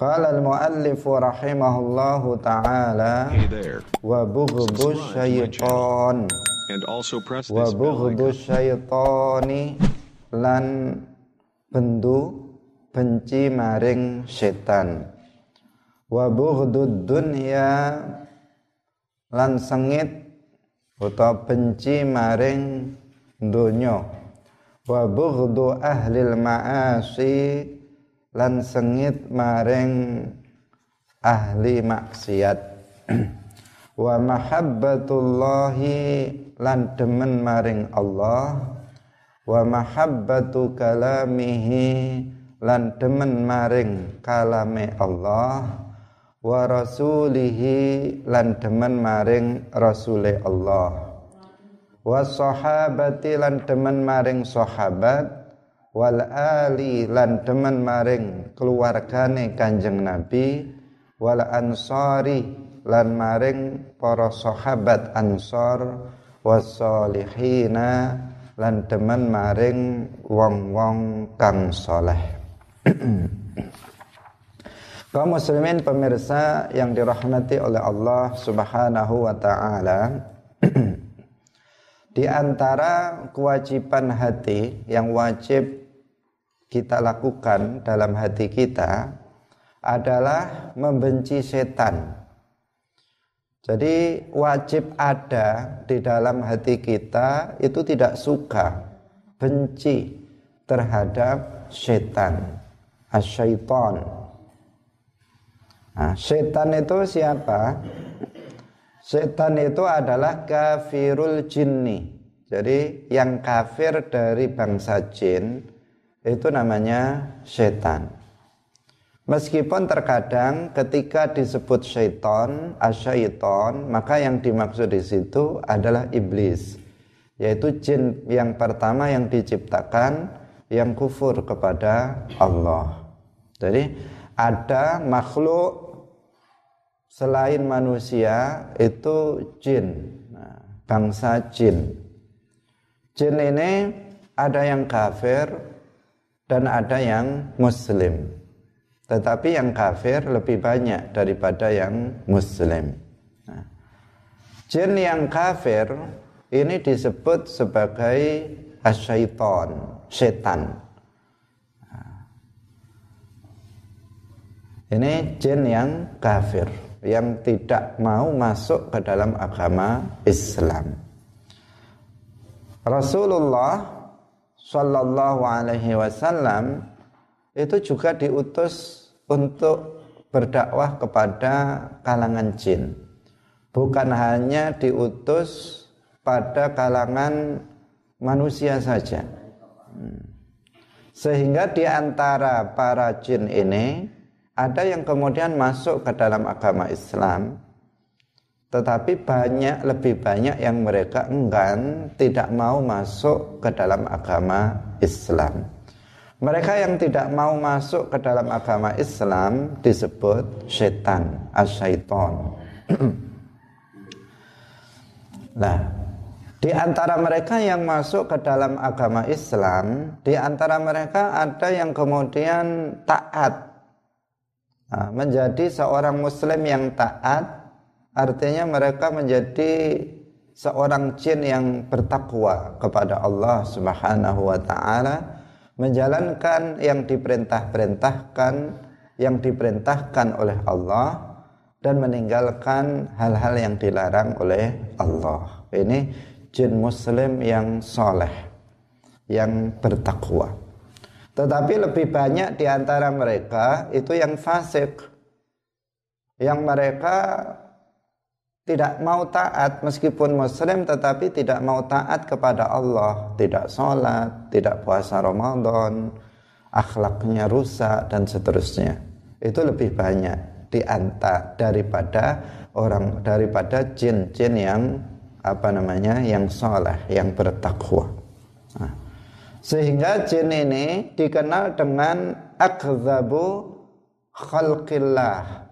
Qala al-muallif rahimahullahu ta'ala wa bughdhu syaitan. Wa bughdhu syaitani lan bendu benci maring setan. Wa bughdud dunya lan sengit utawa benci maring donya. Wa bughdhu ahlil ma'asi lan sengit maring ahli maksiat. Wa mahabbatullahi lan demen maring Allah. Wa mahabbatu kalamihi lan demen maring kalame Allah. Wa rasulihi lan demen maring rasule Allah. Wa sahabati lan demen maring sahabat wal ali lan demen maring keluargane Kanjeng Nabi wal ansari lan maring para sahabat ansor wasolihina lan demen maring wong-wong kang soleh kaum muslimin pemirsa yang dirahmati oleh Allah subhanahu wa ta'ala di antara kewajiban hati yang wajib kita lakukan dalam hati kita adalah membenci setan. Jadi wajib ada di dalam hati kita itu tidak suka, benci terhadap setan, asyaiton. Nah, setan itu siapa? Setan itu adalah kafirul jinni. Jadi yang kafir dari bangsa jin itu namanya setan. Meskipun terkadang ketika disebut syaiton, asyaiton, maka yang dimaksud di situ adalah iblis, yaitu jin yang pertama yang diciptakan yang kufur kepada Allah. Jadi ada makhluk selain manusia itu jin, nah, bangsa jin. Jin ini ada yang kafir dan ada yang muslim. Tetapi yang kafir lebih banyak daripada yang muslim. Nah, jin yang kafir ini disebut sebagai asyaiton, setan. Nah, ini jin yang kafir, yang tidak mau masuk ke dalam agama Islam. Rasulullah Shallallahu Alaihi Wasallam itu juga diutus untuk berdakwah kepada kalangan jin. Bukan hanya diutus pada kalangan manusia saja. Sehingga di antara para jin ini ada yang kemudian masuk ke dalam agama Islam tetapi banyak lebih banyak yang mereka enggan tidak mau masuk ke dalam agama Islam. Mereka yang tidak mau masuk ke dalam agama Islam disebut setan, asyaiton. nah, di antara mereka yang masuk ke dalam agama Islam, di antara mereka ada yang kemudian taat. Nah, menjadi seorang muslim yang taat artinya mereka menjadi seorang jin yang bertakwa kepada Allah Subhanahu wa taala menjalankan yang diperintah-perintahkan yang diperintahkan oleh Allah dan meninggalkan hal-hal yang dilarang oleh Allah. Ini jin muslim yang soleh, yang bertakwa. Tetapi lebih banyak di antara mereka itu yang fasik, yang mereka tidak mau taat meskipun muslim tetapi tidak mau taat kepada Allah, tidak sholat, tidak puasa Ramadan, akhlaknya rusak dan seterusnya. Itu lebih banyak di antara daripada orang daripada jin-jin yang apa namanya yang soleh, yang bertakwa. Nah, sehingga jin ini dikenal dengan akzabu khalqillah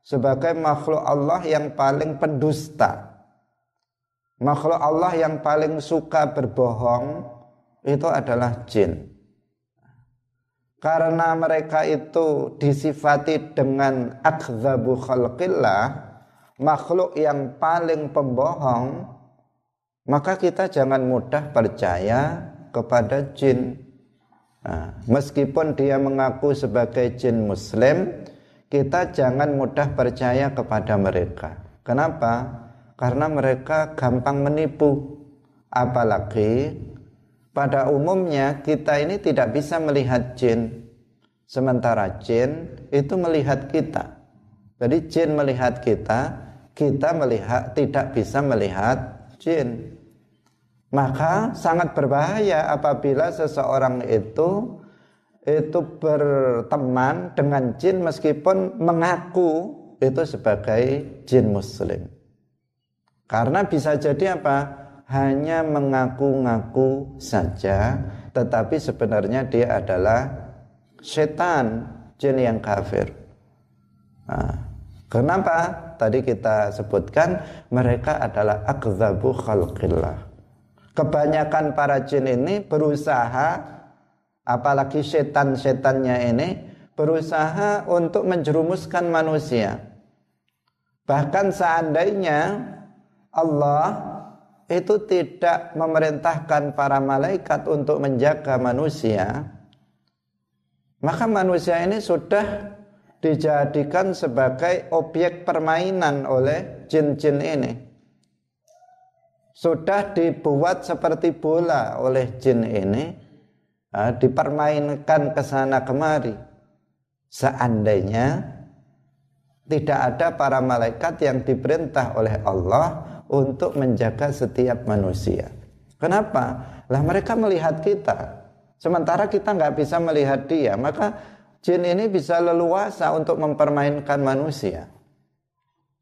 sebagai makhluk Allah yang paling pendusta. Makhluk Allah yang paling suka berbohong itu adalah jin. karena mereka itu disifati dengan akzabu khalqillah makhluk yang paling pembohong maka kita jangan mudah percaya kepada jin nah, meskipun dia mengaku sebagai jin muslim kita jangan mudah percaya kepada mereka. Kenapa? Karena mereka gampang menipu. Apalagi pada umumnya kita ini tidak bisa melihat jin. Sementara jin itu melihat kita. Jadi jin melihat kita kita melihat tidak bisa melihat jin. Maka sangat berbahaya apabila seseorang itu itu berteman dengan jin meskipun mengaku itu sebagai jin muslim. Karena bisa jadi apa? Hanya mengaku-ngaku saja tetapi sebenarnya dia adalah setan jin yang kafir. Nah, kenapa? Tadi kita sebutkan mereka adalah akzabu khalqillah. Kebanyakan para jin ini berusaha apalagi setan-setannya ini berusaha untuk menjerumuskan manusia bahkan seandainya Allah itu tidak memerintahkan para malaikat untuk menjaga manusia, maka manusia ini sudah dijadikan sebagai objek permainan oleh jin-jin ini. Sudah dibuat seperti bola oleh jin ini, dipermainkan ke sana kemari. Seandainya tidak ada para malaikat yang diperintah oleh Allah untuk menjaga setiap manusia. Kenapa? Lah mereka melihat kita, sementara kita nggak bisa melihat dia, maka jin ini bisa leluasa untuk mempermainkan manusia.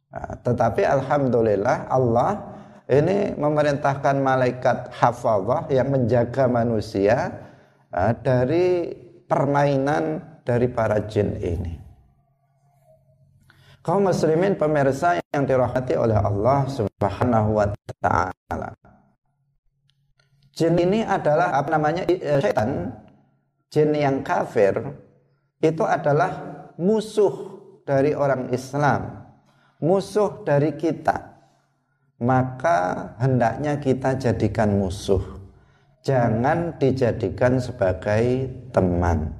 Nah, tetapi alhamdulillah Allah ini memerintahkan malaikat hafazah yang menjaga manusia dari permainan dari para jin ini. Kaum muslimin pemirsa yang dirahmati oleh Allah Subhanahu wa taala. Jin ini adalah apa namanya setan, jin yang kafir itu adalah musuh dari orang Islam, musuh dari kita. Maka hendaknya kita jadikan musuh. Jangan dijadikan sebagai teman.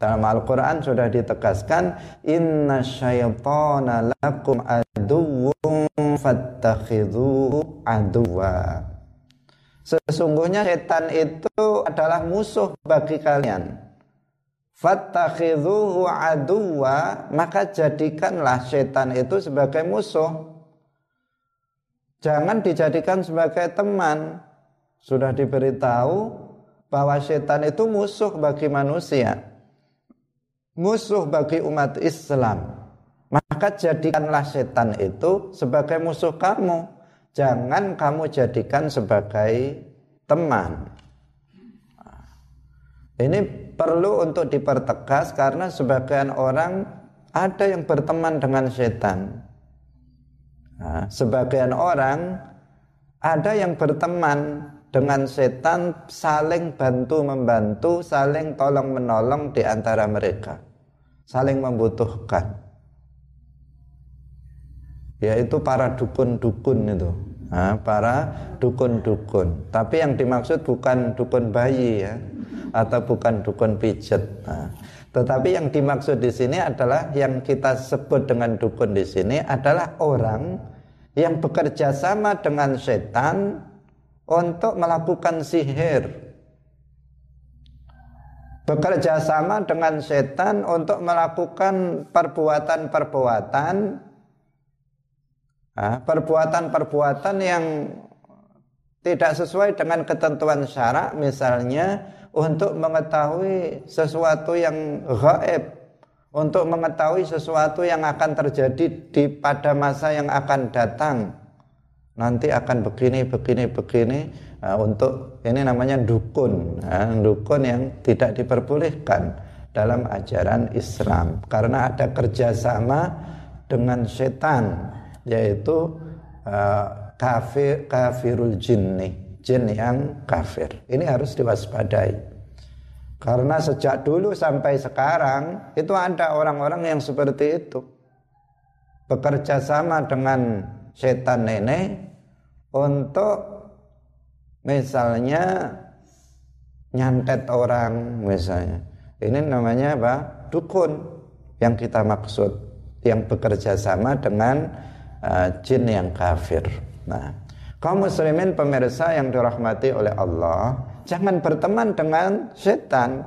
Dalam Al-Quran sudah ditegaskan Inna syaitana lakum aduwwum fattakhidhu aduwa Sesungguhnya setan itu adalah musuh bagi kalian. Fattakhidhuhu aduwa Maka jadikanlah setan itu sebagai musuh. Jangan dijadikan sebagai teman Sudah diberitahu bahwa setan itu musuh bagi manusia musuh bagi umat Islam, maka jadikanlah setan itu sebagai musuh kamu. Jangan kamu jadikan sebagai teman. Ini perlu untuk dipertegas karena sebagian orang ada yang berteman dengan setan. Nah, sebagian orang ada yang berteman dengan setan saling bantu membantu, saling tolong menolong di antara mereka. Saling membutuhkan. Yaitu para dukun-dukun itu. Nah, para dukun-dukun. Tapi yang dimaksud bukan dukun bayi ya atau bukan dukun pijet. Nah, tetapi yang dimaksud di sini adalah yang kita sebut dengan dukun di sini adalah orang yang bekerja sama dengan setan untuk melakukan sihir. Bekerja sama dengan setan untuk melakukan perbuatan-perbuatan perbuatan-perbuatan yang tidak sesuai dengan ketentuan syarak misalnya untuk mengetahui sesuatu yang gaib untuk mengetahui sesuatu yang akan terjadi di pada masa yang akan datang nanti akan begini begini begini Nah, untuk ini namanya dukun, nah, dukun yang tidak diperbolehkan dalam ajaran Islam. Karena ada kerjasama dengan setan yaitu uh, kafir kafirul jinni jin yang kafir. Ini harus diwaspadai. Karena sejak dulu sampai sekarang itu ada orang-orang yang seperti itu. Bekerja sama dengan setan nenek untuk misalnya nyantet orang misalnya. Ini namanya apa? Dukun yang kita maksud yang bekerja sama dengan uh, jin yang kafir. Nah, kaum muslimin pemirsa yang dirahmati oleh Allah, jangan berteman dengan setan.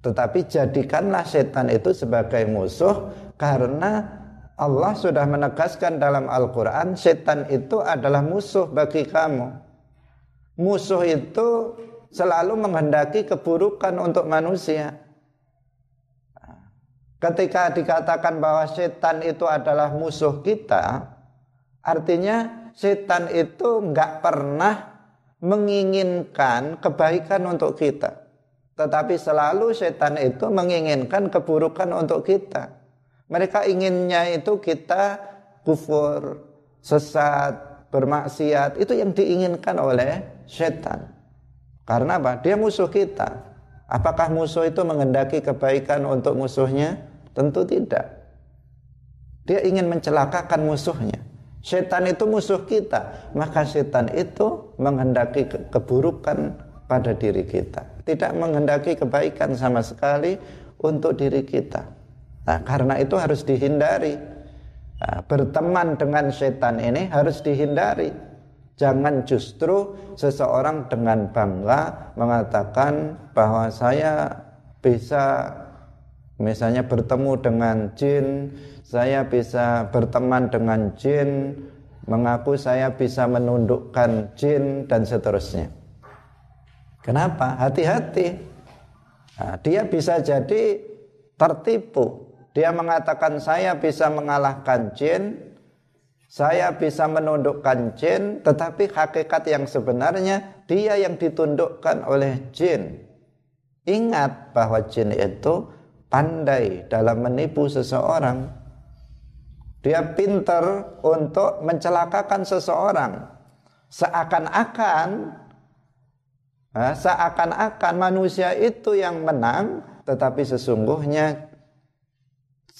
Tetapi jadikanlah setan itu sebagai musuh karena Allah sudah menegaskan dalam Al-Quran setan itu adalah musuh bagi kamu. Musuh itu selalu menghendaki keburukan untuk manusia. Ketika dikatakan bahwa setan itu adalah musuh kita, artinya setan itu nggak pernah menginginkan kebaikan untuk kita. Tetapi selalu setan itu menginginkan keburukan untuk kita. Mereka inginnya itu kita kufur, sesat, bermaksiat. Itu yang diinginkan oleh setan. Karena apa? Dia musuh kita. Apakah musuh itu menghendaki kebaikan untuk musuhnya? Tentu tidak. Dia ingin mencelakakan musuhnya. Setan itu musuh kita, maka setan itu menghendaki keburukan pada diri kita. Tidak menghendaki kebaikan sama sekali untuk diri kita. Nah, karena itu harus dihindari. Nah, berteman dengan setan ini harus dihindari. Jangan justru seseorang dengan bangga mengatakan bahwa saya bisa misalnya bertemu dengan jin, saya bisa berteman dengan jin, mengaku saya bisa menundukkan jin dan seterusnya. Kenapa? Hati-hati. Nah, dia bisa jadi tertipu. Dia mengatakan saya bisa mengalahkan jin, saya bisa menundukkan jin, tetapi hakikat yang sebenarnya dia yang ditundukkan oleh jin. Ingat bahwa jin itu pandai dalam menipu seseorang. Dia pinter untuk mencelakakan seseorang. Seakan-akan seakan-akan manusia itu yang menang, tetapi sesungguhnya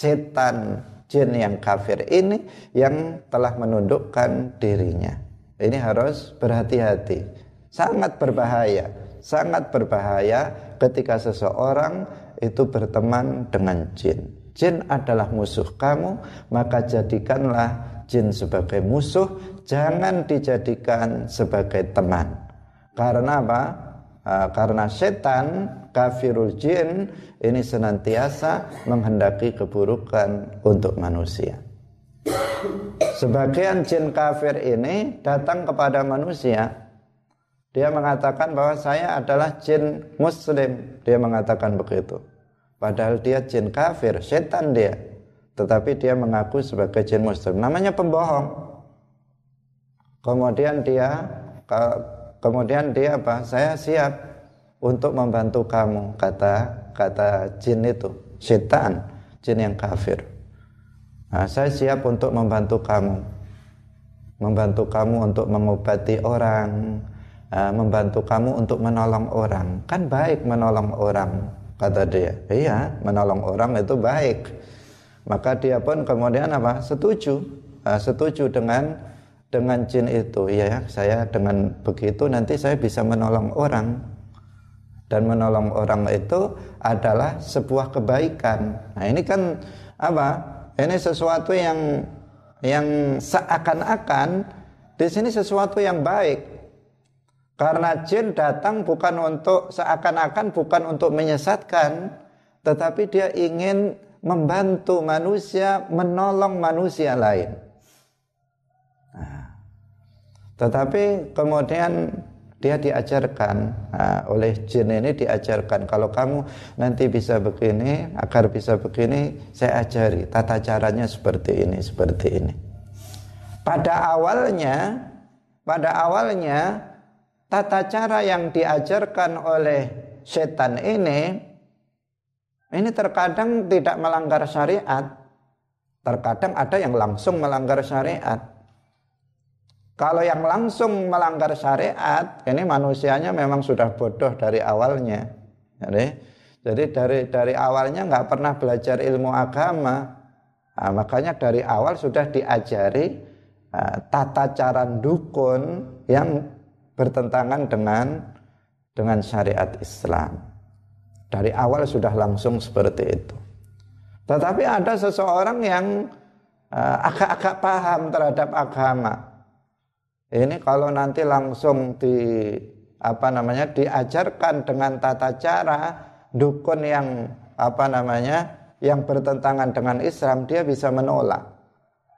setan jin yang kafir ini yang telah menundukkan dirinya. Ini harus berhati-hati. Sangat berbahaya, sangat berbahaya ketika seseorang itu berteman dengan jin. Jin adalah musuh kamu, maka jadikanlah jin sebagai musuh, jangan dijadikan sebagai teman. Karena apa? Karena setan kafirul jin ini senantiasa menghendaki keburukan untuk manusia. Sebagian jin kafir ini datang kepada manusia dia mengatakan bahwa saya adalah jin muslim. Dia mengatakan begitu. Padahal dia jin kafir, setan dia. Tetapi dia mengaku sebagai jin muslim. Namanya pembohong. Kemudian dia kemudian dia apa? Saya siap untuk membantu kamu kata kata jin itu, setan, jin yang kafir. Nah, saya siap untuk membantu kamu. Membantu kamu untuk mengobati orang, uh, membantu kamu untuk menolong orang. Kan baik menolong orang, kata dia. Iya, menolong orang itu baik. Maka dia pun kemudian apa? Setuju, uh, setuju dengan dengan jin itu. Iya, saya dengan begitu nanti saya bisa menolong orang. Dan menolong orang itu adalah sebuah kebaikan. Nah, ini kan apa? Ini sesuatu yang yang seakan-akan di sini sesuatu yang baik karena jin datang bukan untuk seakan-akan bukan untuk menyesatkan, tetapi dia ingin membantu manusia menolong manusia lain. Tetapi kemudian dia diajarkan nah, oleh jin ini diajarkan kalau kamu nanti bisa begini agar bisa begini saya ajari tata caranya seperti ini seperti ini. Pada awalnya pada awalnya tata cara yang diajarkan oleh setan ini ini terkadang tidak melanggar syariat. Terkadang ada yang langsung melanggar syariat. Kalau yang langsung melanggar syariat, ini manusianya memang sudah bodoh dari awalnya. Jadi, jadi dari dari awalnya nggak pernah belajar ilmu agama, nah, makanya dari awal sudah diajari uh, tata cara dukun yang bertentangan dengan dengan syariat Islam. Dari awal sudah langsung seperti itu. Tetapi ada seseorang yang uh, agak-agak paham terhadap agama. Ini kalau nanti langsung di apa namanya diajarkan dengan tata cara dukun yang apa namanya yang bertentangan dengan Islam dia bisa menolak.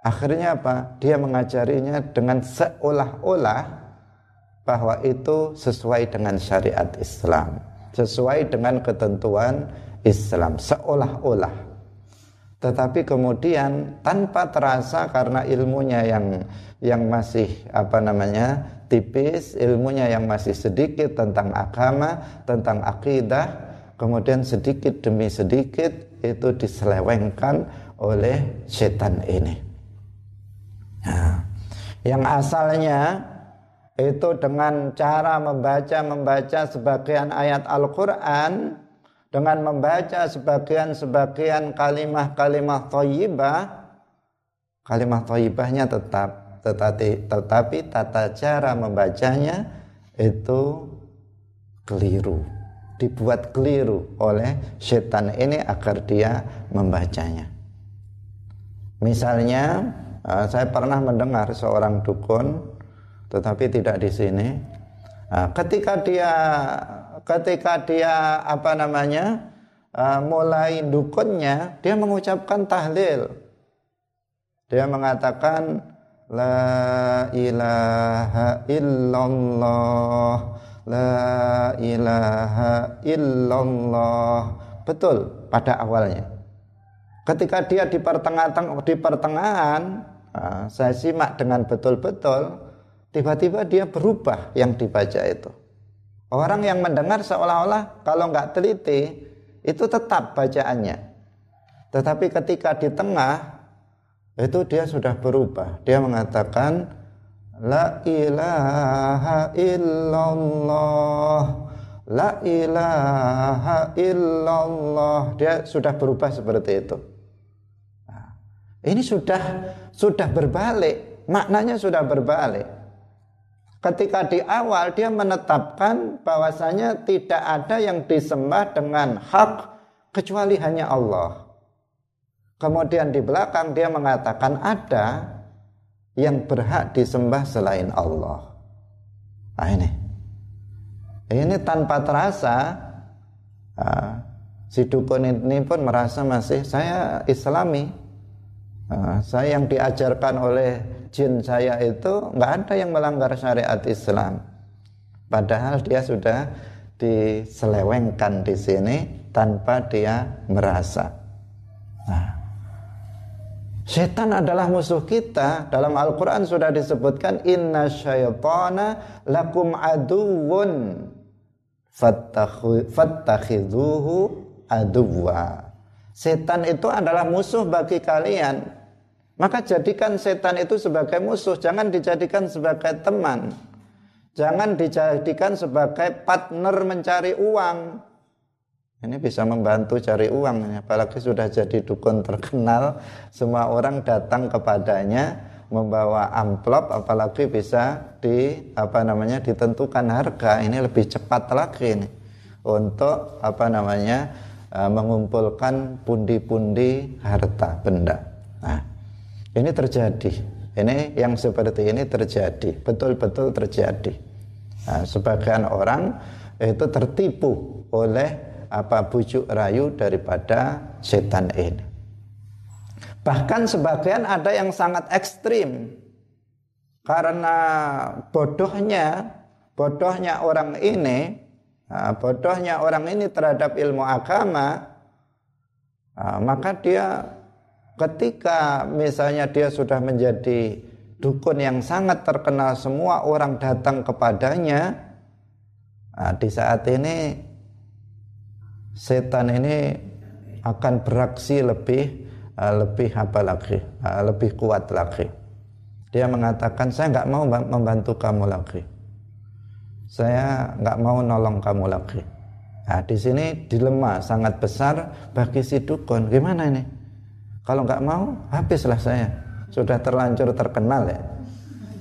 Akhirnya apa? Dia mengajarinya dengan seolah-olah bahwa itu sesuai dengan syariat Islam, sesuai dengan ketentuan Islam, seolah-olah. Tetapi kemudian tanpa terasa karena ilmunya yang yang masih apa namanya tipis, ilmunya yang masih sedikit tentang agama, tentang akidah, kemudian sedikit demi sedikit itu diselewengkan oleh setan ini. Nah, yang asalnya itu dengan cara membaca membaca sebagian ayat Al-Qur'an dengan membaca sebagian-sebagian kalimah-kalimah thayyibah kalimah thayyibahnya tetap tetapi tetapi tata cara membacanya itu keliru dibuat keliru oleh setan ini agar dia membacanya. Misalnya eh, saya pernah mendengar seorang dukun tetapi tidak di sini. Eh, ketika dia ketika dia apa namanya uh, mulai dukunnya dia mengucapkan tahlil. Dia mengatakan la ilaha illallah la ilaha illallah. Betul pada awalnya. Ketika dia di pertengahan di pertengahan uh, saya simak dengan betul-betul tiba-tiba dia berubah yang dibaca itu Orang yang mendengar seolah-olah kalau nggak teliti itu tetap bacaannya. Tetapi ketika di tengah itu dia sudah berubah. Dia mengatakan la ilaha illallah la ilaha illallah. Dia sudah berubah seperti itu. Nah, ini sudah sudah berbalik, maknanya sudah berbalik ketika di awal dia menetapkan bahwasanya tidak ada yang disembah dengan hak kecuali hanya Allah. Kemudian di belakang dia mengatakan ada yang berhak disembah selain Allah. Nah ini. Ini tanpa terasa si dukun ini pun merasa masih saya islami. Saya yang diajarkan oleh jin saya itu nggak ada yang melanggar syariat Islam. Padahal dia sudah diselewengkan di sini tanpa dia merasa. Nah, Setan adalah musuh kita. Dalam Al-Quran sudah disebutkan Inna syaitana lakum aduwun fattakhidhuhu aduwa. Setan itu adalah musuh bagi kalian. Maka jadikan setan itu sebagai musuh, jangan dijadikan sebagai teman. Jangan dijadikan sebagai partner mencari uang. Ini bisa membantu cari uang, apalagi sudah jadi dukun terkenal, semua orang datang kepadanya membawa amplop, apalagi bisa di apa namanya ditentukan harga. Ini lebih cepat lagi ini untuk apa namanya eh, mengumpulkan pundi-pundi harta benda. Nah, ini terjadi. Ini yang seperti ini terjadi, betul-betul terjadi. Nah, sebagian orang itu tertipu oleh apa bujuk rayu daripada setan ini. Bahkan sebagian ada yang sangat ekstrim karena bodohnya bodohnya orang ini nah, bodohnya orang ini terhadap ilmu agama nah, maka dia ketika misalnya dia sudah menjadi dukun yang sangat terkenal semua orang datang kepadanya nah, di saat ini setan ini akan beraksi lebih uh, lebih apa lagi uh, lebih kuat lagi dia mengatakan saya nggak mau membantu kamu lagi saya nggak mau nolong kamu lagi Nah, di sini dilema sangat besar bagi si dukun. Gimana ini? Kalau nggak mau, habislah saya. Sudah terlanjur terkenal ya.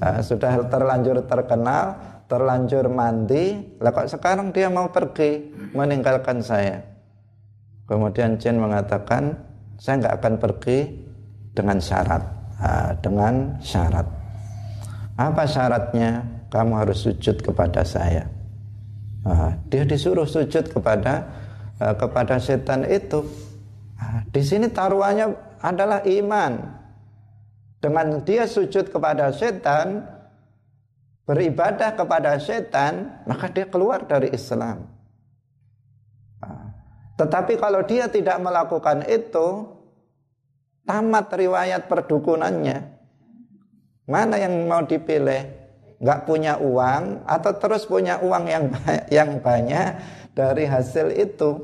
Nah, sudah terlanjur terkenal, terlanjur mandi. Lah kok sekarang dia mau pergi meninggalkan saya? Kemudian Jin mengatakan, saya nggak akan pergi dengan syarat. Nah, dengan syarat. Apa syaratnya? Kamu harus sujud kepada saya. Nah, dia disuruh sujud kepada uh, kepada setan itu. Nah, di sini taruhannya adalah iman. Dengan dia sujud kepada setan, beribadah kepada setan, maka dia keluar dari Islam. Nah, tetapi kalau dia tidak melakukan itu, tamat riwayat perdukunannya. Mana yang mau dipilih? nggak punya uang atau terus punya uang yang yang banyak dari hasil itu.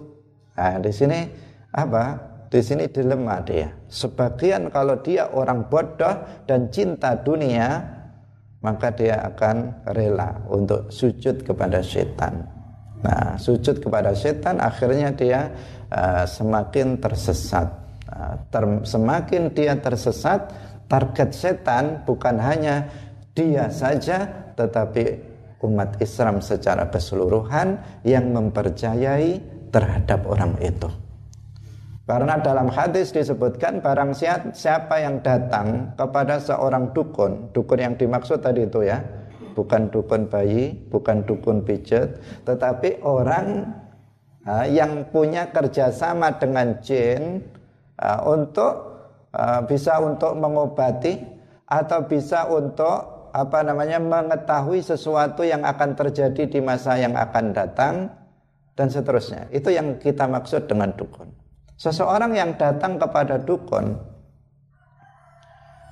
Nah, di sini apa? Di sini dilema dia. Sebagian kalau dia orang bodoh dan cinta dunia, maka dia akan rela untuk sujud kepada setan. Nah, sujud kepada setan akhirnya dia uh, semakin tersesat. Uh, ter, semakin dia tersesat, target setan bukan hanya dia saja tetapi umat Islam secara keseluruhan yang mempercayai terhadap orang itu. Karena dalam hadis disebutkan barang siapa yang datang kepada seorang dukun, dukun yang dimaksud tadi itu ya, bukan dukun bayi, bukan dukun pijat, tetapi orang yang punya kerjasama dengan jin untuk bisa untuk mengobati atau bisa untuk apa namanya mengetahui sesuatu yang akan terjadi di masa yang akan datang dan seterusnya. Itu yang kita maksud dengan dukun. Seseorang yang datang kepada dukun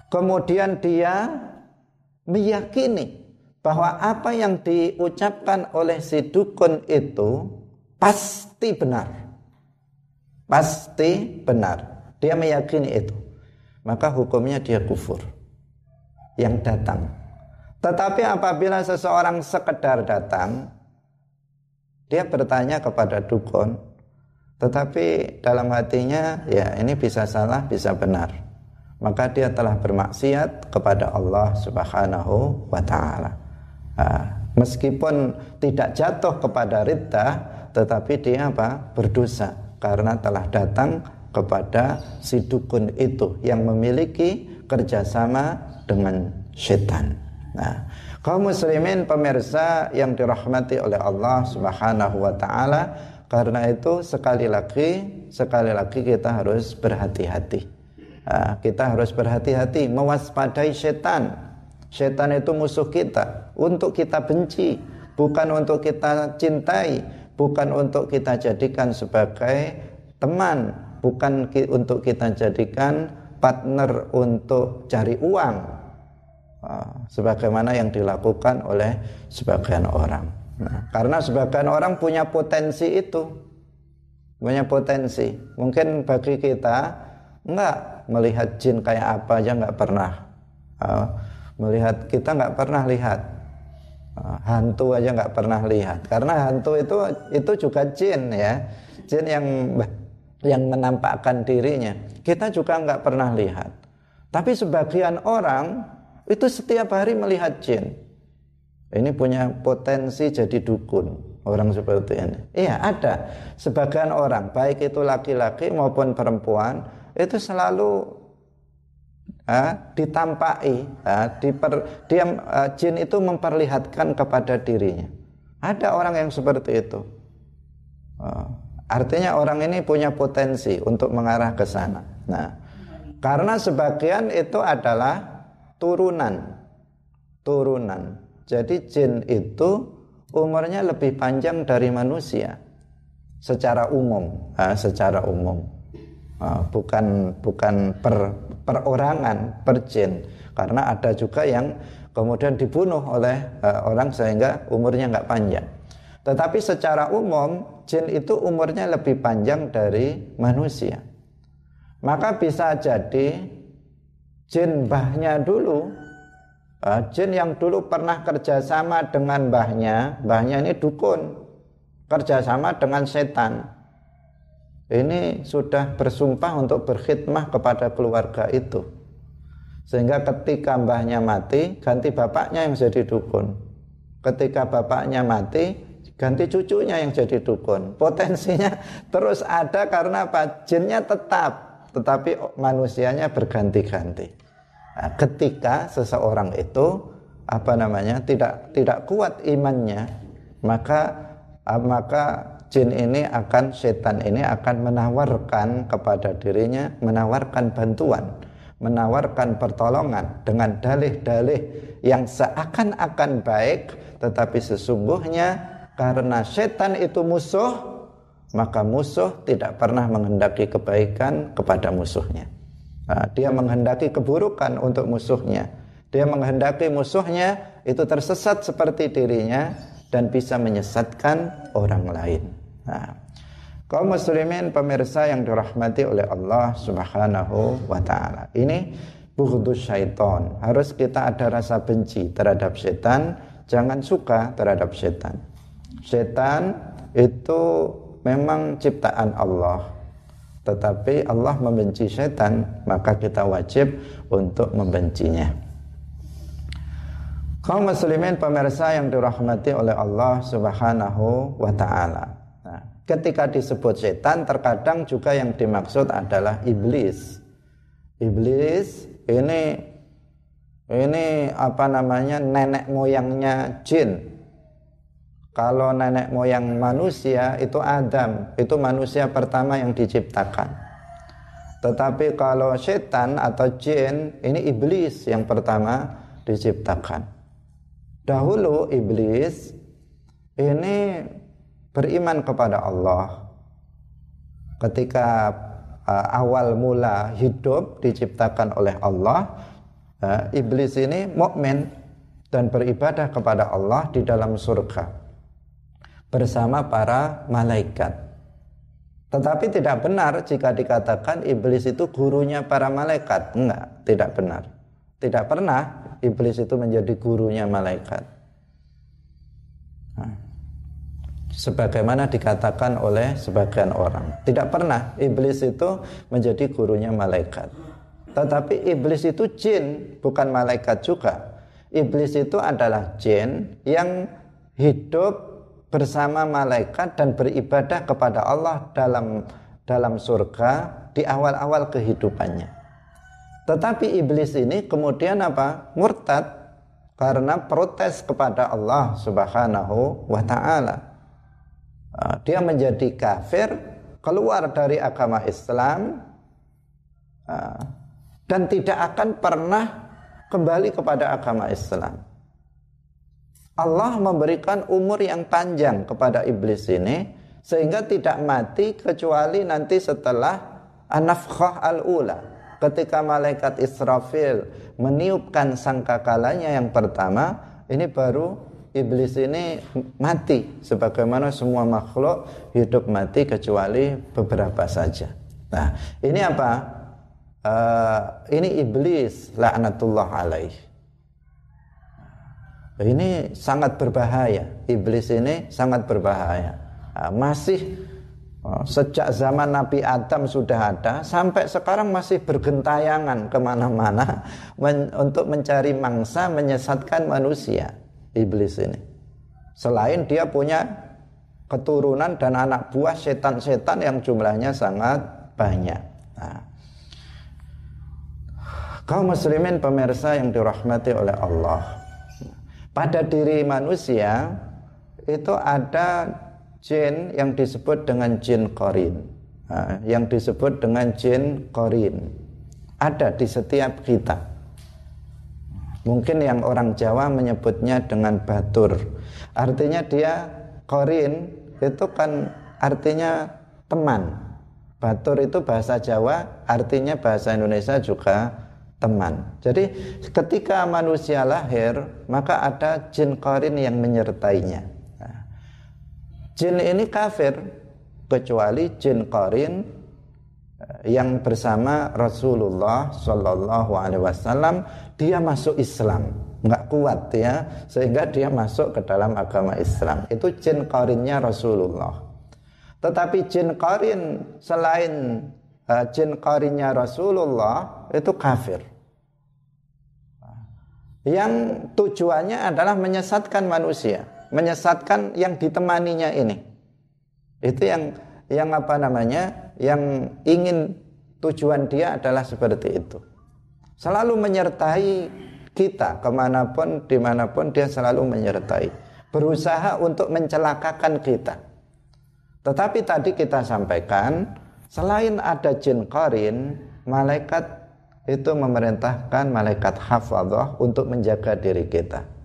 kemudian dia meyakini bahwa apa yang diucapkan oleh si dukun itu pasti benar. Pasti benar. Dia meyakini itu. Maka hukumnya dia kufur. Yang datang tetapi apabila seseorang sekedar datang, dia bertanya kepada dukun, tetapi dalam hatinya ya ini bisa salah, bisa benar. Maka dia telah bermaksiat kepada Allah Subhanahu wa taala. Nah, meskipun tidak jatuh kepada ridha, tetapi dia apa? berdosa karena telah datang kepada si dukun itu yang memiliki kerjasama dengan setan. Nah, kaum muslimin pemirsa yang dirahmati oleh Allah Subhanahu wa taala, karena itu sekali lagi sekali lagi kita harus berhati-hati. Nah, kita harus berhati-hati mewaspadai setan. Setan itu musuh kita, untuk kita benci, bukan untuk kita cintai, bukan untuk kita jadikan sebagai teman, bukan untuk kita jadikan partner untuk cari uang, Ah, sebagaimana yang dilakukan oleh sebagian orang. Nah, karena sebagian orang punya potensi itu, punya potensi. Mungkin bagi kita enggak melihat jin kayak apa aja enggak pernah. Uh, melihat kita enggak pernah lihat uh, hantu aja enggak pernah lihat. Karena hantu itu itu juga jin ya, jin yang yang menampakkan dirinya. Kita juga enggak pernah lihat. Tapi sebagian orang itu setiap hari melihat jin. Ini punya potensi jadi dukun orang seperti ini. Iya ada. Sebagian orang baik itu laki-laki maupun perempuan itu selalu ha, ditampai, ha, diper, dia uh, jin itu memperlihatkan kepada dirinya. Ada orang yang seperti itu. Uh, artinya orang ini punya potensi untuk mengarah ke sana. Nah, karena sebagian itu adalah turunan. Turunan. Jadi jin itu umurnya lebih panjang dari manusia secara umum, ha, secara umum. Ha, bukan bukan per perorangan, per jin. Karena ada juga yang kemudian dibunuh oleh uh, orang sehingga umurnya nggak panjang. Tetapi secara umum jin itu umurnya lebih panjang dari manusia. Maka bisa jadi jin mbahnya dulu jin yang dulu pernah kerjasama dengan mbahnya mbahnya ini dukun kerjasama dengan setan. Ini sudah bersumpah untuk berkhidmah kepada keluarga itu. Sehingga ketika mbahnya mati, ganti bapaknya yang jadi dukun. Ketika bapaknya mati, ganti cucunya yang jadi dukun. Potensinya terus ada karena apa? Jinnya tetap, tetapi manusianya berganti-ganti. Nah, ketika seseorang itu apa namanya tidak tidak kuat imannya, maka Ah, maka jin ini akan setan ini akan menawarkan kepada dirinya menawarkan bantuan menawarkan pertolongan dengan dalih-dalih yang seakan-akan baik tetapi sesungguhnya karena setan itu musuh maka musuh tidak pernah menghendaki kebaikan kepada musuhnya nah, dia menghendaki keburukan untuk musuhnya dia menghendaki musuhnya itu tersesat seperti dirinya dan bisa menyesatkan orang lain. Nah, kaum muslimin pemirsa yang dirahmati oleh Allah Subhanahu wa taala. Ini bughdus syaitan. Harus kita ada rasa benci terhadap setan, jangan suka terhadap setan. Setan itu memang ciptaan Allah. Tetapi Allah membenci setan, maka kita wajib untuk membencinya. Kaum muslimin pemirsa yang dirahmati oleh Allah Subhanahu wa taala. Nah, ketika disebut setan terkadang juga yang dimaksud adalah iblis. Iblis ini ini apa namanya nenek moyangnya jin. Kalau nenek moyang manusia itu Adam, itu manusia pertama yang diciptakan. Tetapi kalau setan atau jin ini iblis yang pertama diciptakan. Dahulu iblis ini beriman kepada Allah. Ketika uh, awal mula hidup diciptakan oleh Allah, uh, iblis ini mukmin dan beribadah kepada Allah di dalam surga bersama para malaikat. Tetapi tidak benar jika dikatakan iblis itu gurunya para malaikat. Enggak, tidak benar. Tidak pernah iblis itu menjadi gurunya malaikat. Nah, sebagaimana dikatakan oleh sebagian orang, tidak pernah iblis itu menjadi gurunya malaikat. Tetapi iblis itu jin, bukan malaikat juga. Iblis itu adalah jin yang hidup bersama malaikat dan beribadah kepada Allah dalam dalam surga di awal-awal kehidupannya. Tetapi iblis ini kemudian apa? Murtad karena protes kepada Allah Subhanahu wa taala. Ah, dia menjadi kafir, keluar dari agama Islam ah, dan tidak akan pernah kembali kepada agama Islam. Allah memberikan umur yang panjang kepada iblis ini sehingga tidak mati kecuali nanti setelah anafkhah al-ula ketika malaikat Israfil meniupkan sangkakalanya yang pertama, ini baru iblis ini mati sebagaimana semua makhluk hidup mati kecuali beberapa saja. Nah, ini apa? Uh, ini iblis laknatullah alaih. Ini sangat berbahaya. Iblis ini sangat berbahaya. Nah, masih Oh, sejak zaman Nabi Adam sudah ada sampai sekarang masih bergentayangan ke mana-mana men untuk mencari mangsa menyesatkan manusia iblis ini selain dia punya keturunan dan anak buah setan-setan yang jumlahnya sangat banyak nah, kaum muslimin pemirsa yang dirahmati oleh Allah pada diri manusia itu ada jin yang disebut dengan jin korin yang disebut dengan jin korin ada di setiap kita. Mungkin yang orang Jawa menyebutnya dengan batur. Artinya dia korin itu kan artinya teman. Batur itu bahasa Jawa artinya bahasa Indonesia juga teman. Jadi ketika manusia lahir maka ada jin korin yang menyertainya. Jin ini kafir kecuali jin qarin eh, yang bersama Rasulullah Shallallahu Alaihi Wasallam dia masuk Islam. Nggak kuat ya sehingga dia masuk ke dalam agama Islam. Itu jin korinnya Rasulullah. Tetapi jin korin selain uh, jin korinnya Rasulullah itu kafir yang tujuannya adalah menyesatkan manusia menyesatkan yang ditemaninya ini. Itu yang yang apa namanya yang ingin tujuan dia adalah seperti itu. Selalu menyertai kita ke mana pun di mana pun dia selalu menyertai. Berusaha untuk mencelakakan kita. Tetapi tadi kita sampaikan selain ada jin korin malaikat itu memerintahkan malaikat hafadzah untuk menjaga diri kita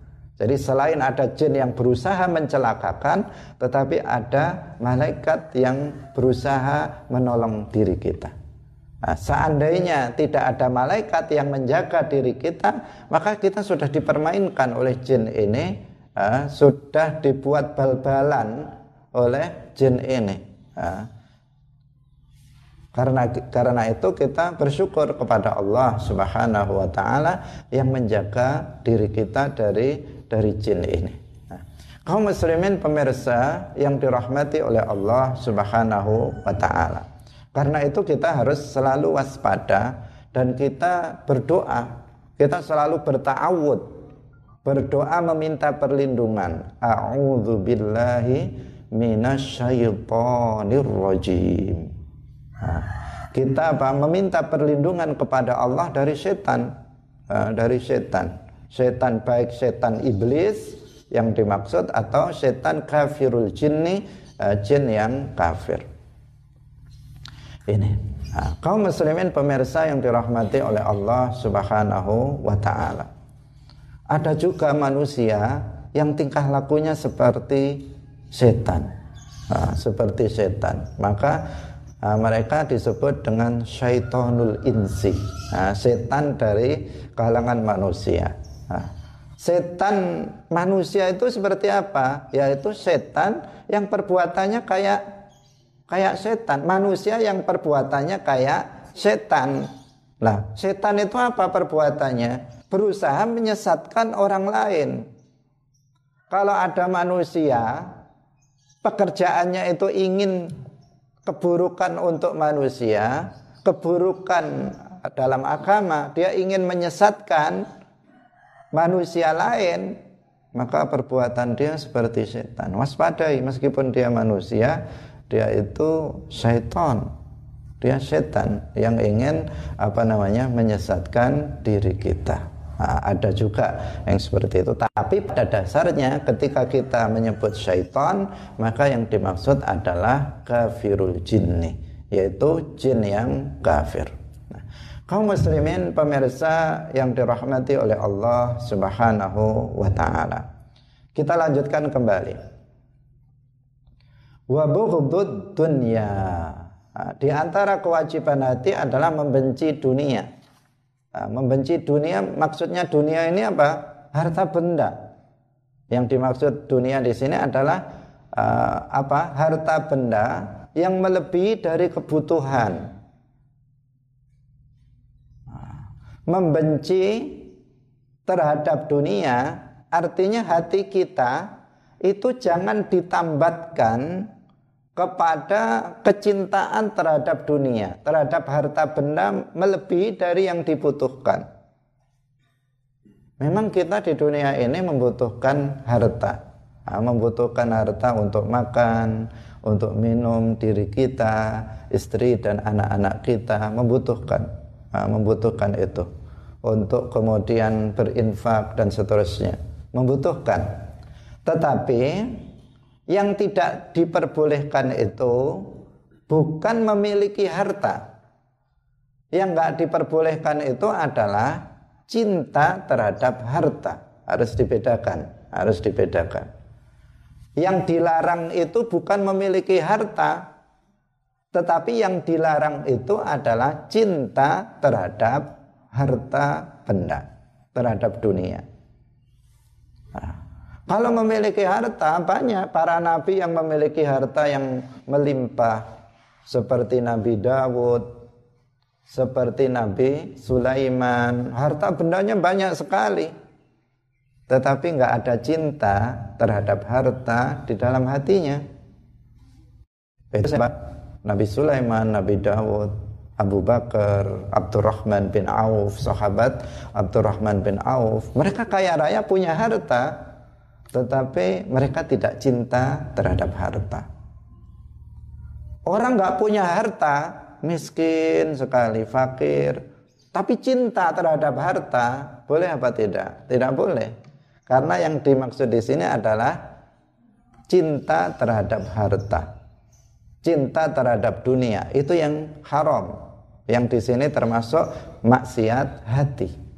jadi selain ada jin yang berusaha mencelakakan, tetapi ada malaikat yang berusaha menolong diri kita. Nah, seandainya tidak ada malaikat yang menjaga diri kita, maka kita sudah dipermainkan oleh jin ini, uh, sudah dibuat bal-balan oleh jin ini. Uh, karena karena itu kita bersyukur kepada Allah Subhanahu wa taala yang menjaga diri kita dari dari jin ini. Nah, kaum muslimin pemirsa yang dirahmati oleh Allah Subhanahu wa taala. Karena itu kita harus selalu waspada dan kita berdoa, kita selalu bertawud, berdoa meminta perlindungan. A'udzu billahi minasyaitonir rajim. Kita apa? Meminta perlindungan kepada Allah dari setan, nah, dari setan. Setan baik setan iblis yang dimaksud atau setan kafirul jinni uh, jin yang kafir. Ini. Nah, kaum muslimin pemirsa yang dirahmati oleh Allah subhanahu wa ta'ala. Ada juga manusia yang tingkah lakunya seperti setan. Nah, seperti setan. Maka Nah, mereka disebut dengan syaitonul insi nah, setan dari kalangan manusia Nah, setan manusia itu seperti apa? Yaitu setan yang perbuatannya kayak kayak setan. Manusia yang perbuatannya kayak setan. Nah, setan itu apa perbuatannya? Berusaha menyesatkan orang lain. Kalau ada manusia, pekerjaannya itu ingin keburukan untuk manusia, keburukan dalam agama, dia ingin menyesatkan manusia lain maka perbuatan dia seperti setan. Waspadai meskipun dia manusia dia itu syaitan. Dia setan yang ingin apa namanya menyesatkan diri kita nah, ada juga yang seperti itu tapi pada dasarnya ketika kita menyebut syaitan maka yang dimaksud adalah kafirul jinni yaitu jin yang kafir Kaum muslimin pemirsa yang dirahmati oleh Allah Subhanahu wa taala. Kita lanjutkan kembali. Wa dunya. Nah, di antara kewajiban hati adalah membenci dunia. Nah, membenci dunia maksudnya dunia ini apa? Harta benda. Yang dimaksud dunia di sini adalah uh, apa? Harta benda yang melebihi dari kebutuhan membenci terhadap dunia artinya hati kita itu jangan ditambatkan kepada kecintaan terhadap dunia, terhadap harta benda melebihi dari yang dibutuhkan. Memang kita di dunia ini membutuhkan harta, membutuhkan harta untuk makan, untuk minum diri kita, istri dan anak-anak kita membutuhkan, membutuhkan itu. Untuk kemudian berinfak dan seterusnya. Membutuhkan. Tetapi yang tidak diperbolehkan itu bukan memiliki harta. Yang nggak diperbolehkan itu adalah cinta terhadap harta. Harus dibedakan harus dibedakan. Yang dilarang itu bukan memiliki harta tetapi yang dilarang itu adalah cinta terhadap harta benda terhadap dunia. Nah, kalau memiliki harta banyak para nabi yang memiliki harta yang melimpah seperti Nabi Dawud, seperti Nabi Sulaiman, harta bendanya banyak sekali. tetapi nggak ada cinta terhadap harta di dalam hatinya. Itu siapa? Nabi Sulaiman, Nabi Dawud, Abu Bakar, Abdurrahman bin Auf, sahabat Abdurrahman bin Auf. Mereka kaya raya punya harta, tetapi mereka tidak cinta terhadap harta. Orang nggak punya harta, miskin sekali, fakir, tapi cinta terhadap harta, boleh apa tidak? Tidak boleh. Karena yang dimaksud di sini adalah cinta terhadap harta. Cinta terhadap dunia itu yang haram. Yang di sini termasuk maksiat hati.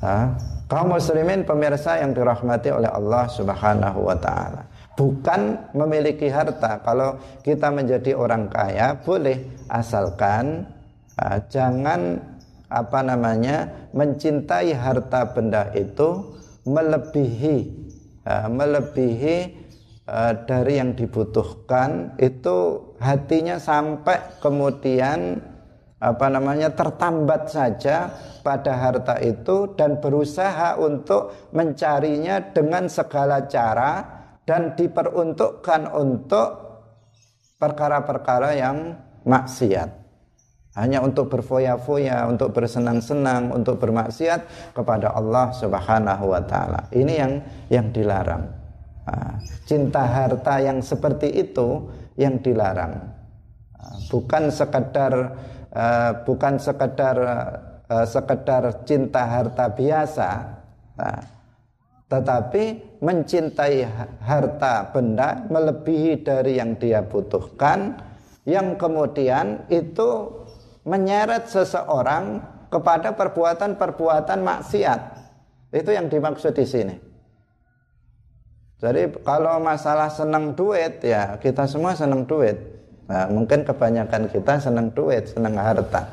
Nah, kaum muslimin pemirsa yang dirahmati oleh Allah Subhanahu wa taala. Bukan memiliki harta. Kalau kita menjadi orang kaya boleh asalkan uh, jangan apa namanya mencintai harta benda itu melebihi uh, melebihi uh, dari yang dibutuhkan itu hatinya sampai kemudian apa namanya tertambat saja pada harta itu dan berusaha untuk mencarinya dengan segala cara dan diperuntukkan untuk perkara-perkara yang maksiat hanya untuk berfoya-foya, untuk bersenang-senang, untuk bermaksiat kepada Allah Subhanahu wa taala. Ini yang yang dilarang. Cinta harta yang seperti itu yang dilarang. Bukan sekedar bukan sekedar sekedar cinta harta biasa. Tetapi mencintai harta benda melebihi dari yang dia butuhkan yang kemudian itu menyeret seseorang kepada perbuatan-perbuatan maksiat. Itu yang dimaksud di sini. Jadi kalau masalah senang duit ya kita semua senang duit. Nah, mungkin kebanyakan kita senang duit, senang harta.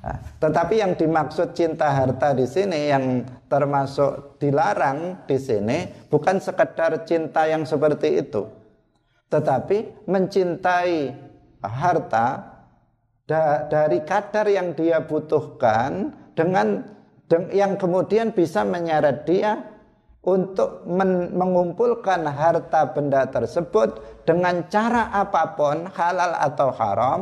Nah, tetapi yang dimaksud cinta harta di sini yang termasuk dilarang di sini bukan sekedar cinta yang seperti itu, tetapi mencintai harta da dari kadar yang dia butuhkan dengan yang kemudian bisa menyeret dia untuk men mengumpulkan harta benda tersebut dengan cara apa pun halal atau haram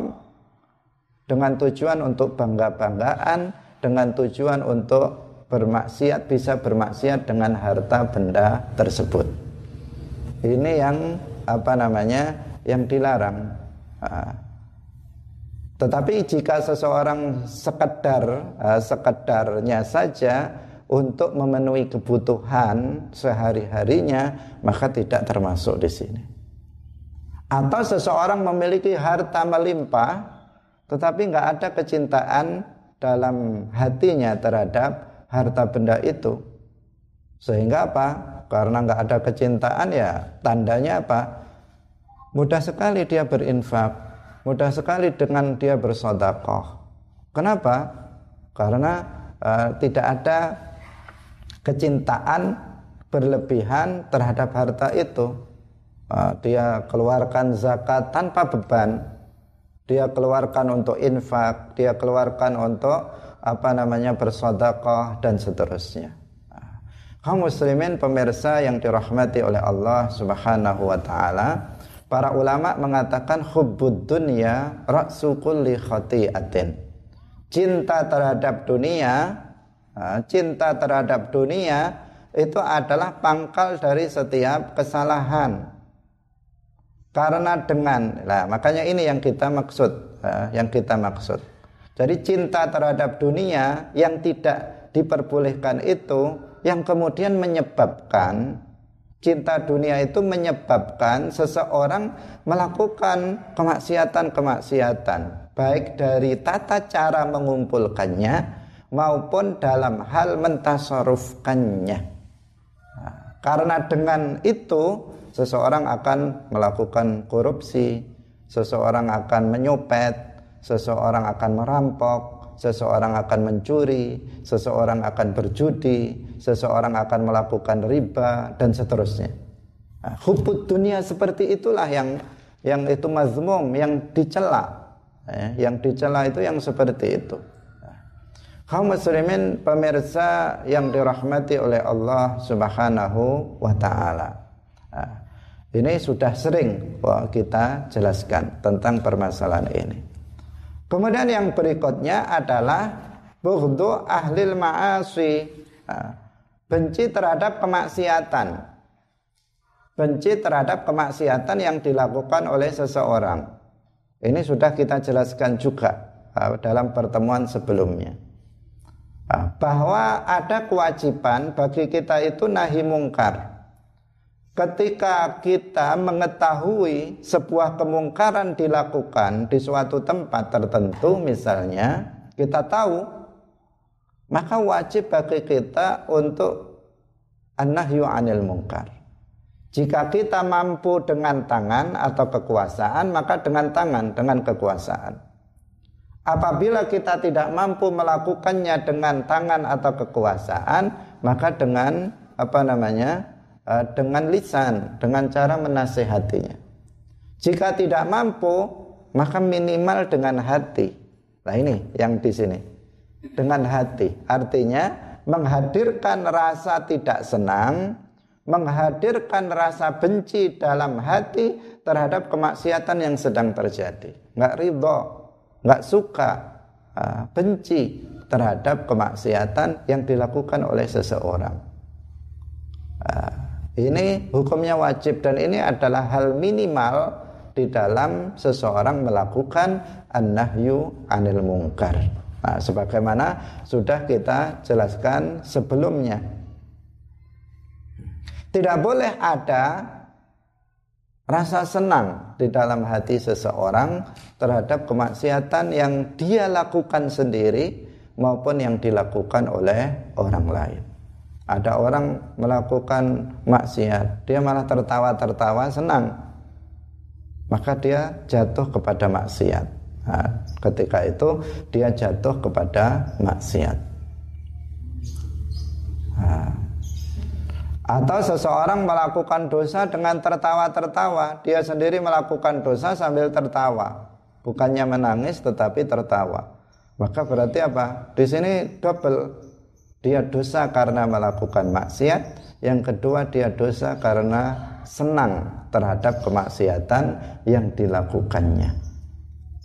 dengan tujuan untuk bangga-banggaan dengan tujuan untuk bermaksiat bisa bermaksiat dengan harta benda tersebut. Ini yang apa namanya yang dilarang. Tetapi jika seseorang sekedar sekedarnya saja untuk memenuhi kebutuhan sehari-harinya, maka tidak termasuk di sini. Atau seseorang memiliki harta melimpah, tetapi nggak ada kecintaan dalam hatinya terhadap harta benda itu. Sehingga apa? Karena nggak ada kecintaan ya tandanya apa? Mudah sekali dia berinfak, mudah sekali dengan dia bersodakoh. Kenapa? Karena uh, tidak ada kecintaan berlebihan terhadap harta itu. Uh, dia keluarkan zakat tanpa beban. Dia keluarkan untuk infak, dia keluarkan untuk apa namanya bersodakoh dan seterusnya. Kaum muslimin pemirsa yang dirahmati oleh Allah Subhanahu wa taala, Para ulama mengatakan hubbud dunya ra'su kulli khati'atin. Cinta terhadap dunia, cinta terhadap dunia itu adalah pangkal dari setiap kesalahan. Karena dengan, nah makanya ini yang kita maksud, yang kita maksud. Jadi cinta terhadap dunia yang tidak diperbolehkan itu yang kemudian menyebabkan cinta dunia itu menyebabkan seseorang melakukan kemaksiatan-kemaksiatan baik dari tata cara mengumpulkannya maupun dalam hal mentasarufkannya nah, karena dengan itu seseorang akan melakukan korupsi seseorang akan menyopet seseorang akan merampok seseorang akan mencuri, seseorang akan berjudi, seseorang akan melakukan riba dan seterusnya. Nah, dunia seperti itulah yang yang itu mazmum, yang dicela. Ya, yang dicela itu yang seperti itu. Kaum muslimin pemirsa yang dirahmati oleh Allah Subhanahu wa taala. Nah, ini sudah sering kita jelaskan tentang permasalahan ini. Kemudian yang berikutnya adalah bughdu ahlil ma'asi. Nah, benci terhadap kemaksiatan. Benci terhadap kemaksiatan yang dilakukan oleh seseorang. Ini sudah kita jelaskan juga ah, dalam pertemuan sebelumnya. Ah, bahwa ada kewajiban bagi kita itu nahi mungkar. Ketika kita mengetahui sebuah kemungkaran dilakukan di suatu tempat tertentu misalnya, kita tahu maka wajib bagi kita untuk an-nahyu anil mungkar. Jika kita mampu dengan tangan atau kekuasaan, maka dengan tangan, dengan kekuasaan. Apabila kita tidak mampu melakukannya dengan tangan atau kekuasaan, maka dengan apa namanya? Eh, dengan lisan, dengan cara menasehatinya. Jika tidak mampu, maka minimal dengan hati. Nah ini yang di sini. Dengan hati. Artinya menghadirkan rasa tidak senang, menghadirkan rasa benci dalam hati terhadap kemaksiatan yang sedang terjadi. Nggak ridho, nggak suka, uh, benci terhadap kemaksiatan yang dilakukan oleh seseorang. Uh, ini hukumnya wajib dan ini adalah hal minimal di dalam seseorang melakukan an-nahyu anil mungkar. Nah, sebagaimana sudah kita jelaskan sebelumnya. Tidak boleh ada rasa senang di dalam hati seseorang terhadap kemaksiatan yang dia lakukan sendiri maupun yang dilakukan oleh orang lain. Ada orang melakukan maksiat, dia malah tertawa-tertawa senang. Maka dia jatuh kepada maksiat. Nah, ketika itu dia jatuh kepada maksiat. Nah, atau seseorang melakukan dosa dengan tertawa-tertawa, dia sendiri melakukan dosa sambil tertawa, bukannya menangis tetapi tertawa. Maka berarti apa? Di sini double. Dia dosa karena melakukan maksiat, yang kedua dia dosa karena senang terhadap kemaksiatan yang dilakukannya.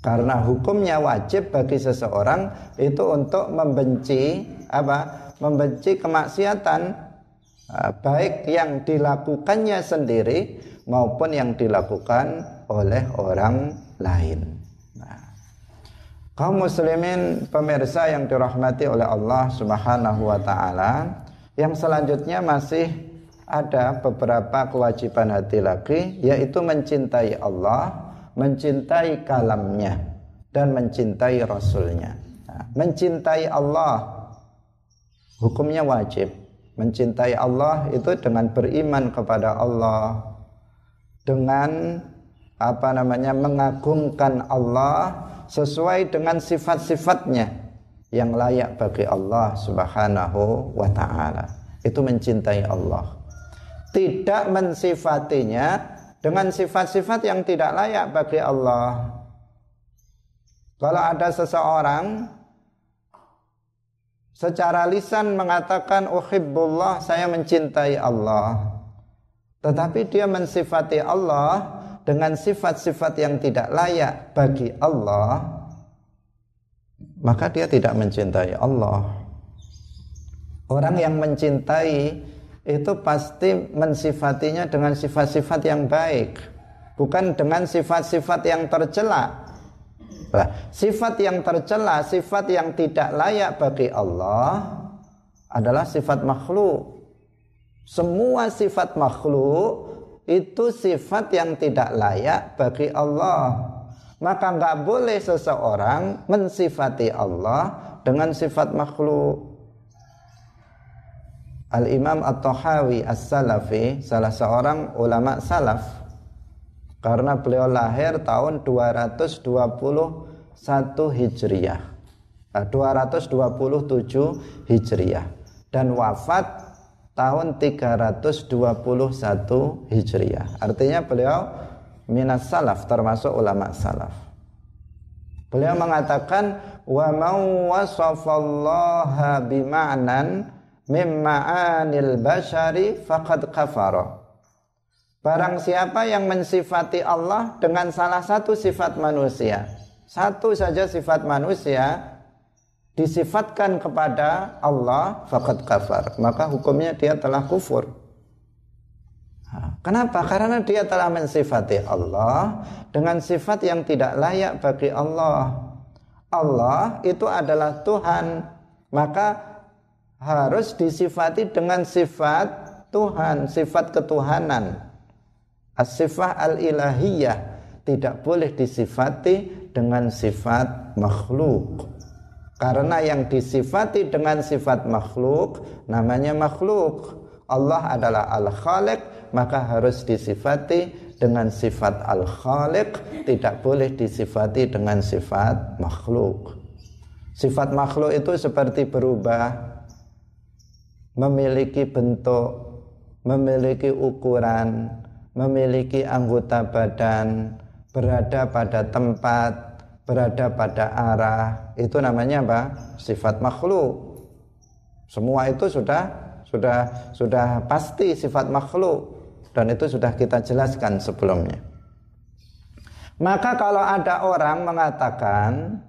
Karena hukumnya wajib bagi seseorang itu untuk membenci apa? Membenci kemaksiatan baik yang dilakukannya sendiri maupun yang dilakukan oleh orang lain. Nah, kaum muslimin pemirsa yang dirahmati oleh Allah Subhanahu wa taala, yang selanjutnya masih ada beberapa kewajiban hati lagi yaitu mencintai Allah, mencintai kalamnya dan mencintai rasulnya. Nah, mencintai Allah hukumnya wajib Mencintai Allah itu dengan beriman kepada Allah, dengan apa namanya mengagungkan Allah sesuai dengan sifat-sifatnya yang layak bagi Allah Subhanahu wa taala. Itu mencintai Allah. Tidak mensifatinya dengan sifat-sifat yang tidak layak bagi Allah. Kalau ada seseorang secara lisan mengatakan uhibbullah saya mencintai Allah. Tetapi dia mensifati Allah dengan sifat-sifat yang tidak layak bagi Allah maka dia tidak mencintai Allah. Orang yang mencintai itu pasti mensifatinya dengan sifat-sifat yang baik bukan dengan sifat-sifat yang tercela Nah, sifat yang tercela, sifat yang tidak layak bagi Allah adalah sifat makhluk. Semua sifat makhluk itu sifat yang tidak layak bagi Allah. Maka nggak boleh seseorang mensifati Allah dengan sifat makhluk. Al-Imam At-Tahawi As-Salafi salah seorang ulama salaf karena beliau lahir tahun 221 Hijriah. 227 Hijriah dan wafat tahun 321 Hijriah. Artinya beliau minas salaf termasuk ulama salaf. Beliau mengatakan wa mau wasafallaha bima'nan mimma'anil bashari faqad kafara. Barang siapa yang mensifati Allah dengan salah satu sifat manusia, satu saja sifat manusia disifatkan kepada Allah faqad kafar, maka hukumnya dia telah kufur. Kenapa? Karena dia telah mensifati Allah dengan sifat yang tidak layak bagi Allah. Allah itu adalah Tuhan, maka harus disifati dengan sifat Tuhan, sifat ketuhanan. As-sifah al-ilahiyah tidak boleh disifati dengan sifat makhluk. Karena yang disifati dengan sifat makhluk namanya makhluk. Allah adalah al-khaliq, maka harus disifati dengan sifat al-khaliq, tidak boleh disifati dengan sifat makhluk. Sifat makhluk itu seperti berubah, memiliki bentuk, memiliki ukuran, memiliki anggota badan, berada pada tempat, berada pada arah, itu namanya apa? Sifat makhluk. Semua itu sudah sudah sudah pasti sifat makhluk dan itu sudah kita jelaskan sebelumnya. Maka kalau ada orang mengatakan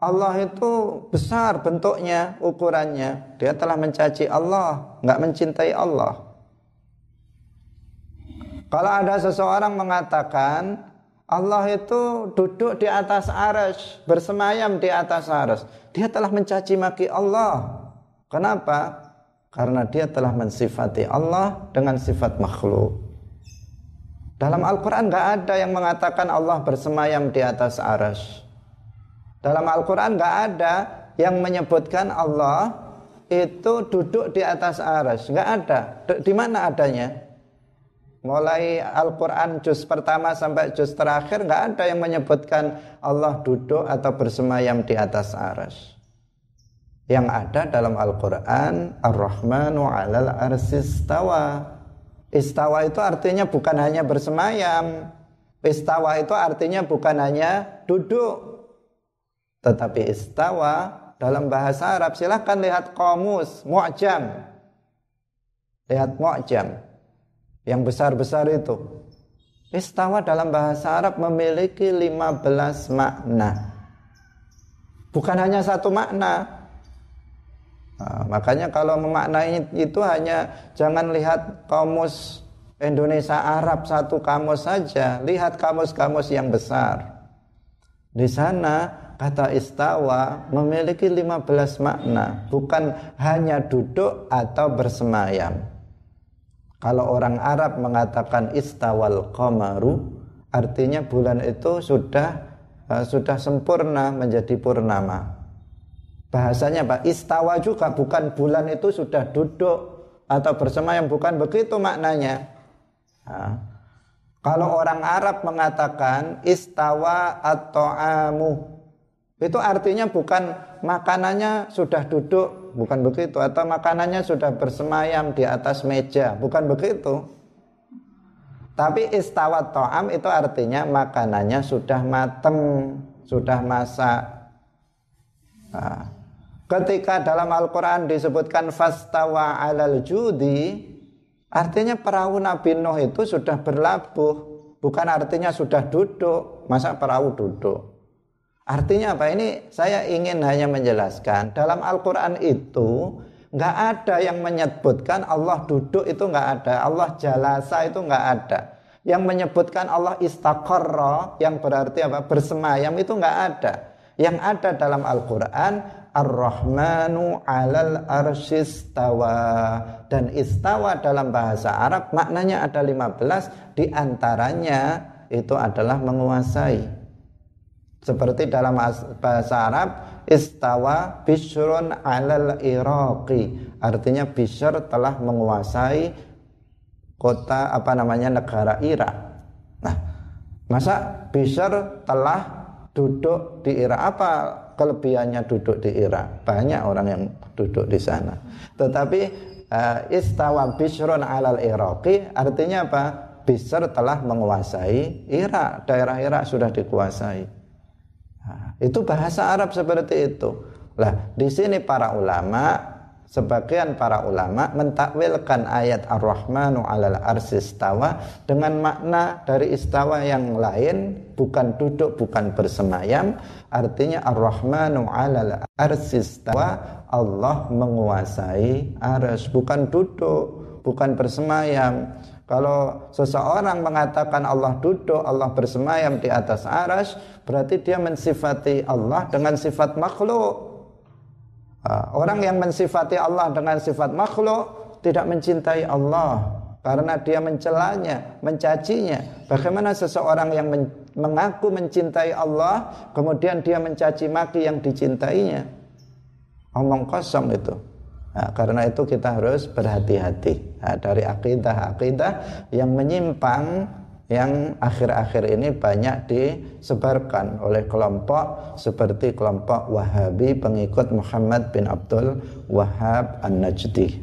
Allah itu besar bentuknya, ukurannya. Dia telah mencaci Allah, nggak mencintai Allah. Kalau ada seseorang mengatakan Allah itu duduk di atas aras, bersemayam di atas aras, dia telah mencaci maki Allah. Kenapa? Karena dia telah mensifati Allah dengan sifat makhluk. Dalam Al-Quran nggak ada yang mengatakan Allah bersemayam di atas aras. Dalam Al-Quran nggak ada yang menyebutkan Allah itu duduk di atas aras. Nggak ada. Di mana adanya? Mulai Al-Quran juz pertama sampai juz terakhir nggak ada yang menyebutkan Allah duduk atau bersemayam di atas aras. Yang ada dalam Al-Quran Ar-Rahmanu alal arsistawa Istawa itu artinya bukan hanya bersemayam Istawa itu artinya bukan hanya duduk tetapi istawa dalam bahasa Arab silahkan lihat komus mu'jam. Lihat mu'jam yang besar-besar itu. Istawa dalam bahasa Arab memiliki 15 makna. Bukan hanya satu makna. Nah, makanya kalau memaknai itu hanya jangan lihat kamus Indonesia Arab satu kamus saja, lihat kamus-kamus yang besar. Di sana kata istawa memiliki 15 makna, bukan hanya duduk atau bersemayam. Kalau orang Arab mengatakan istawal qamaru, artinya bulan itu sudah uh, sudah sempurna menjadi purnama. Bahasanya Pak, istawa juga bukan bulan itu sudah duduk atau bersemayam, bukan begitu maknanya. Nah, kalau orang Arab mengatakan istawa atau amu itu artinya bukan makanannya sudah duduk, bukan begitu, atau makanannya sudah bersemayam di atas meja, bukan begitu. Tapi istawat to'am itu artinya makanannya sudah mateng, sudah masak. Nah, ketika dalam Al-Quran disebutkan fastawa alal judi, artinya perahu Nabi Nuh itu sudah berlabuh, bukan artinya sudah duduk. Masa perahu duduk? Artinya apa? Ini saya ingin hanya menjelaskan dalam Al-Quran itu nggak ada yang menyebutkan Allah duduk itu nggak ada, Allah jalasa itu nggak ada. Yang menyebutkan Allah istaqarra yang berarti apa? Bersemayam itu nggak ada. Yang ada dalam Al-Quran Ar-Rahmanu alal arsyistawa dan istawa dalam bahasa Arab maknanya ada 15 di antaranya itu adalah menguasai seperti dalam bahasa Arab istawa bishrun alal iraqi. Artinya bishr telah menguasai kota apa namanya negara Irak. Nah masa bishr telah duduk di Irak? Apa kelebihannya duduk di Irak? Banyak orang yang duduk di sana. Tetapi uh, istawa bishrun alal iraqi artinya apa? Bishr telah menguasai Irak. Daerah Irak sudah dikuasai Itu bahasa Arab seperti itu. Lah, di sini para ulama sebagian para ulama mentakwilkan ayat Ar-Rahmanu 'alal arsistawa dengan makna dari istawa yang lain bukan duduk bukan bersemayam artinya Ar-Rahmanu 'alal arsistawa Allah menguasai arsy bukan duduk bukan bersemayam kalau seseorang mengatakan Allah duduk, Allah bersemayam di atas aras, berarti dia mensifati Allah dengan sifat makhluk. Orang yang mensifati Allah dengan sifat makhluk tidak mencintai Allah karena dia mencelanya, mencacinya. Bagaimana seseorang yang men mengaku mencintai Allah kemudian dia mencaci maki yang dicintainya? Omong kosong itu. Nah, karena itu kita harus berhati-hati nah, dari akidah-akidah yang menyimpang yang akhir-akhir ini banyak disebarkan oleh kelompok seperti kelompok Wahabi pengikut Muhammad bin Abdul Wahab An-Najdi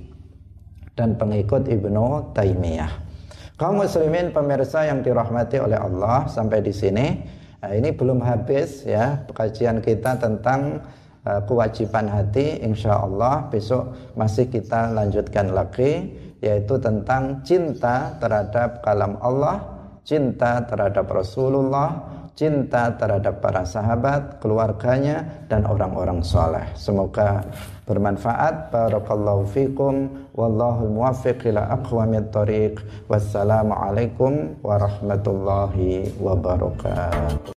dan pengikut Ibnu Taimiyah. Kaum muslimin pemirsa yang dirahmati oleh Allah sampai di sini nah ini belum habis ya kajian kita tentang kewajiban hati insya Allah besok masih kita lanjutkan lagi yaitu tentang cinta terhadap kalam Allah cinta terhadap Rasulullah, cinta terhadap para sahabat, keluarganya dan orang-orang soleh. Semoga bermanfaat. Barakallahu fikum. Wallahu muwaffiq ila aqwamit thoriq. Wassalamualaikum warahmatullahi wabarakatuh.